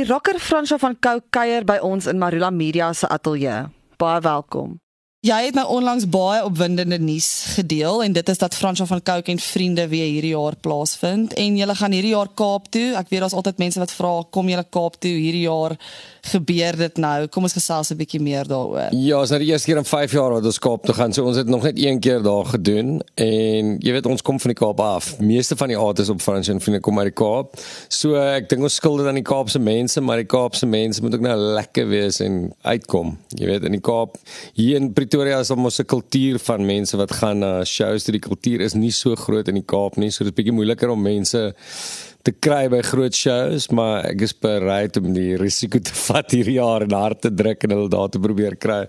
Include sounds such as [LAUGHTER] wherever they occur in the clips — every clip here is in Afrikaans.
Die rocker Fransjo van Cooke kuier by ons in Marula Media se ateljee. Baie welkom. Jy het nou onlangs baie opwindende nuus gedeel en dit is dat Fransjo van Cooke en vriende weer hierdie jaar plaasvind en julle gaan hierdie jaar Kaap toe. Ek weet daar's altyd mense wat vra kom julle Kaap toe hierdie jaar gebeur dit nou? Kom ons gesels 'n bietjie meer daaroor. Ja, ons het die eerste keer in 5 jaar wat ons Kaap toe gaan. So ons het nog net een keer daar gedoen en jy weet ons kom van die Kaap af. Meeste van die artes op Fransjo en vriende kom uit die Kaap. So ek dink ons skuld dit aan die Kaapse mense, maar die Kaapse mense moet ook nou lekker wees en uitkom. Jy weet in die Kaap hier in Pretoria is almos 'n kultuur van mense wat gaan na shows. Die kultuur is nie so groot in die Kaap nie, so dit is bietjie moeiliker om mense te kry by groot shows, maar ek is bereid om die risiko te [LAUGHS] vat hierdie jaar en hard te druk en hulle daar te probeer kry.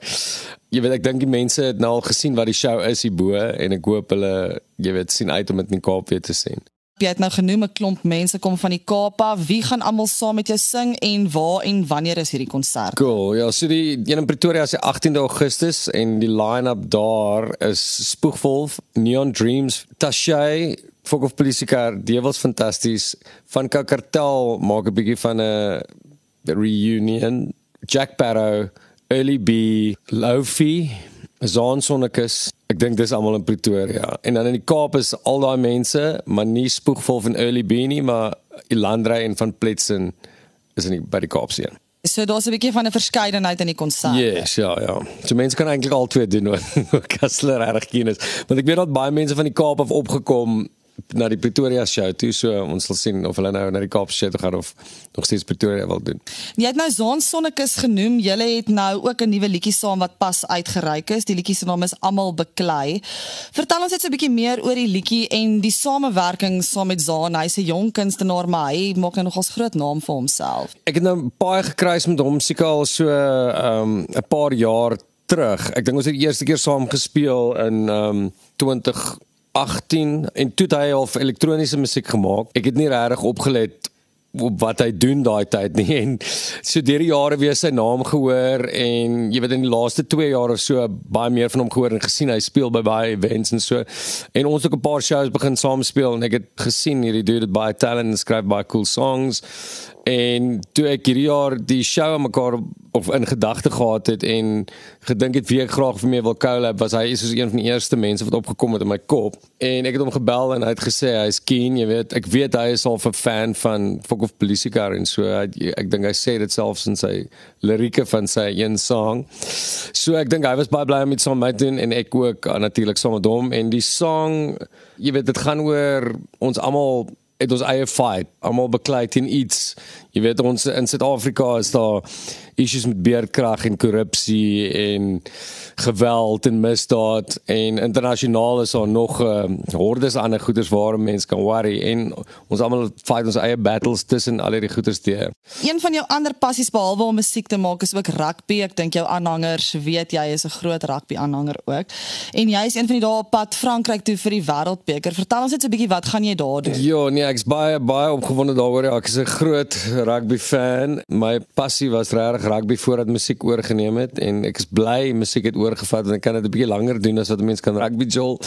Jy weet ek dink die mense het nou al gesien wat die show is hierbo en ek hoop hulle jy weet sien uit om dit in die Kaap weer te sien jy het nou genoem 'n klomp mense kom van die Kaap af. Wie gaan almal saam met jou sing en waar en wanneer is hierdie konsert? Cool. Ja, so die een in Pretoria is die 18de Augustus en die line-up daar is Spoegwolf, Neon Dreams, Tashay, Fok of Polisikar, Devils fantasties. Van Kakartel maak 'n bietjie van 'n reunion. Jack Barrow, Early B, Lofi, Zon Sonnekus. Ek dink dis almal in Pretoria. En dan in die Kaap is al daai mense, maar nie spoegvol van Early Beanie, maar Ilandrey en van Pletsen is in die, by die Kaapse een. So daar's 'n bietjie van 'n verskeidenheid in die konsert. Yes, ja, ja. So mense kan eintlik al twee doen hoor. [LAUGHS] Kastler reg kennis. Want ek weet dat baie mense van die Kaap af opgekom na die Pretoria show toe so ons sal sien of hulle nou na die Kaap show gaan of nog steeds Pretoria wil doen. Jy het nou Zaan Sonnekus genoem. Julle het nou ook 'n nuwe liedjie saam wat pas uitgereik is. Die liedjie se naam is Almal beklei. Vertel ons net so 'n bietjie meer oor die liedjie en die samewerking saam met Zaan. Hy's 'n jong kunstenaar, maar hy maak nou nogals groot naam vir homself. Ek het nou baie gekruis met hom seker so ehm um, 'n paar jaar terug. Ek dink ons het die eerste keer saam gespeel in ehm um, 20 18 en toe hy al elektroniese musiek gemaak. Ek het nie regtig opgelet op wat hy doen daai tyd nie. [LAUGHS] En so deur die jare weer sy naam gehoor en jy weet in die laaste 2 jaar of so baie meer van hom gehoor en gesien hy speel by baie events en so. En ons het ook 'n paar shows begin saam speel en ek het gesien hierdie dude het baie talent en skryf baie cool songs. En toe ek hierdie jaar die show aan mekaar of in gedagte gehad het en gedink het wie ek graag vir my wil collab, was hy soos een van die eerste mense wat opgekom het in my kop. En ek het hom gebel en hy het gesê hy's keen, jy weet, ek weet hy is al 'n fan van Fok of Polisikar en so hy, ek dink hy sê dit selfs in sy lirieke van sy een song. So ek dink hy was baie bly om dit saam met my doen en ek ook natuurlik saam met hom en die song, jy weet, dit gaan oor ons almal het ons eie fight, almal beklei teen iets. Jy weet ons in Suid-Afrika is daar issues met beerdkrag en korrupsie en geweld en misdaad en internasionaal is daar nog uh, hordes ander goeders waarom mense kan worry en ons almal fight ons eie battles tussen al hierdie goeders te. Een van jou ander passies behalwe om musiek te maak is ook rugby. Ek dink jou aanhangers weet jy is 'n groot rugby aanhanger ook. En jy is een van die dae op pad Frankryk toe vir die Wêreldbeker. Vertel ons net so 'n bietjie wat gaan jy daar doen? Ja, nee, ek's baie baie opgewonde daaroor. Ja, ek is 'n groot rugby fan. My passie was regtig rugby voordat musiek oorgeneem het en ek is bly musiek het oorgevat en ek kan dit 'n bietjie langer doen as wat mense kan rugby jol.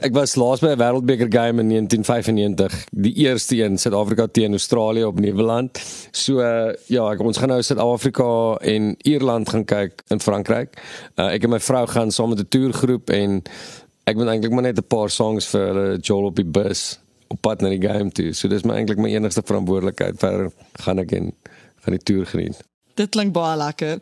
Ek was laas by 'n wêreldbeker game in 1995, die eerste een Suid-Afrika teen Australië op Nieuweland. So uh, ja, ek, ons gaan nou Suid-Afrika en Ierland gaan kyk in Frankryk. Uh, ek en my vrou gaan saam met 'n toergroep en ek moet eintlik maar net 'n paar songs vir hulle jol op die bus op pad na die game toe. So dis my eintlik my enigste verantwoordelikheid. Verder gaan ek en gaan die toer geniet. Dit klink baie lekker.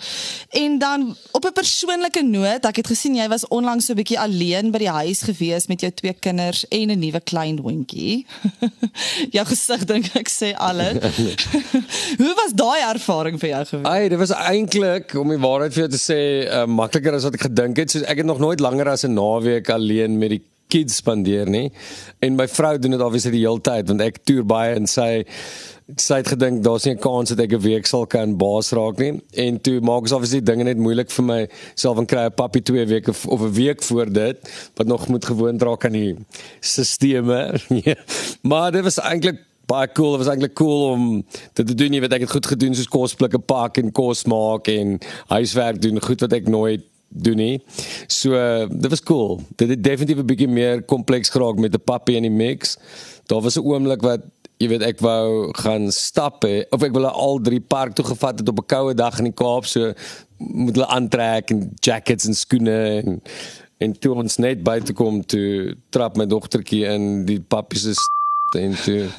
En dan op 'n persoonlike noot, ek het gesien jy was onlangs so 'n bietjie alleen by die huis gewees met jou twee kinders en 'n nuwe klein hondjie. [LAUGHS] jou gesig dink ek sê alles. [LAUGHS] Hoe was daai ervaring vir jou gewees? Ai, dit was eintlik om die waarheid vir jou te sê, uh, makliker as wat ek gedink het. So ek het nog nooit langer as 'n naweek alleen met die kids spandeer nie. En my vrou doen dit obviously die hele tyd want ek toer baie en sy sy het gedink daar's nie 'n kans dat ek 'n week sal kan baas raak nie. En toe maak ons obviously dinge net moeilik vir my self en kry 'n papie 2 weke of 'n week voor dit wat nog moet gewoond raak aan die stelsels. [LAUGHS] Ja. maar dit was eintlik baie cool. Dit was eintlik cool om dit te doen. Jy weet ek het goed gedoen soos kosblikke pak en kos maak en huiswerk doen, goed wat ek nooit doen nie. So uh, dit was cool. Dit het definitief 'n bietjie meer kompleks geraak met die papie en die mix. Daar was 'n oomblik wat jy weet ek wou gaan stap he, of ek wil al drie park toe gevat het op 'n koue dag in die Kaap so moet hulle aantrek en jackets en skoene en en toe ons net buite kom toe trap my dogtertjie in die pappies is [LAUGHS] en toe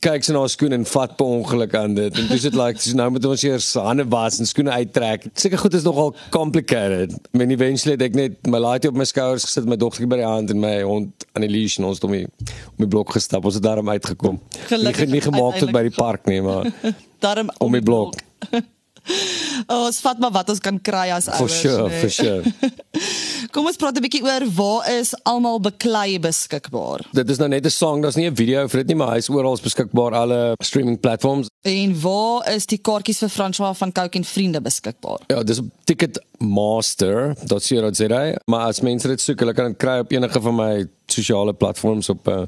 kyk sy na haar skoen en vat per ongeluk aan dit en dis dit like dis nou moet ons eers hande was en skoene uittrek. Seker goed is nogal complicated. I mean eventually het ek net my laaitie op my skouers gesit, my dogtertjie by die hand en my hond aan die leash en ons het die om die blok gestap. Ons het daarom uitgekom. Gelukkig nie, nie gemaak tot by die park nie, maar [LAUGHS] Daarom om die blok. Oh, [LAUGHS] ons vat maar wat ons kan kry as For ouers. sure, nee. for sure. [LAUGHS] Kom ons praat 'n bietjie oor waar is almal beklei beskikbaar. Dit is nou net 'n song, daar's nie 'n video vir dit nie, maar hy is oral beskikbaar alle streaming platforms. En waar is die kaartjies vir François van Cooke en vriende beskikbaar? Ja, dis op ticketmaster.co.za, maar as mense dit soek, hulle kan dit kry op enige van my sosiale platforms op uh,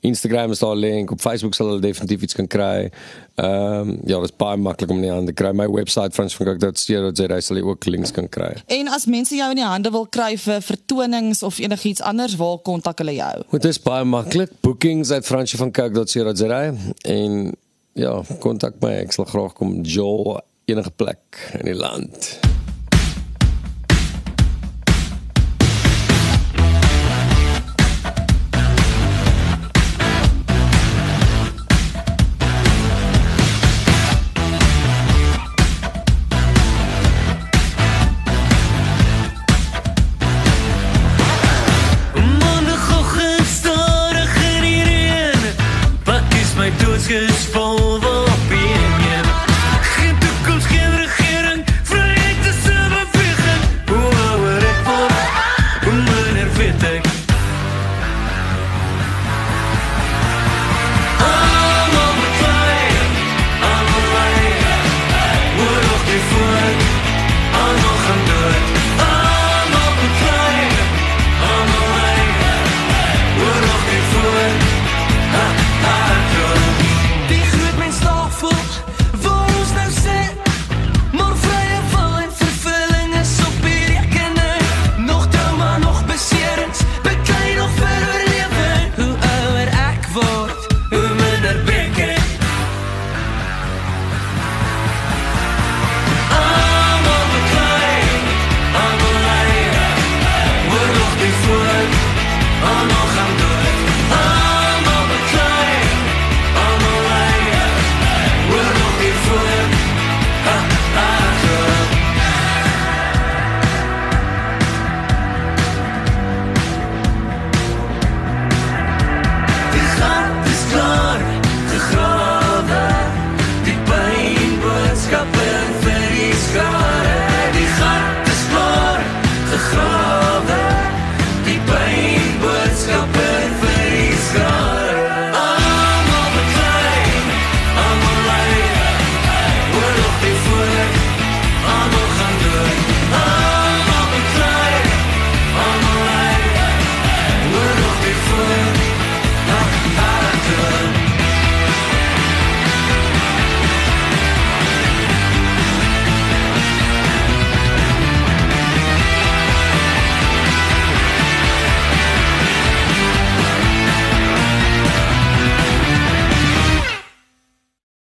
Instagram is daar 'n link, op Facebook sal hulle definitief iets kan kry. Ehm um, ja, dit is baie maklik om in die hande kry. My webwerf fransvancook.co.za sal jy ook links kan kry. En as mense jou in die hande wil kry vir vertonings of enigiets anders, waar kontak hulle jou? Dit is baie maklik. Bookings at fransvancook.co.za en ja, kontak my. Ek sal graag kom Joel enige plek in die land.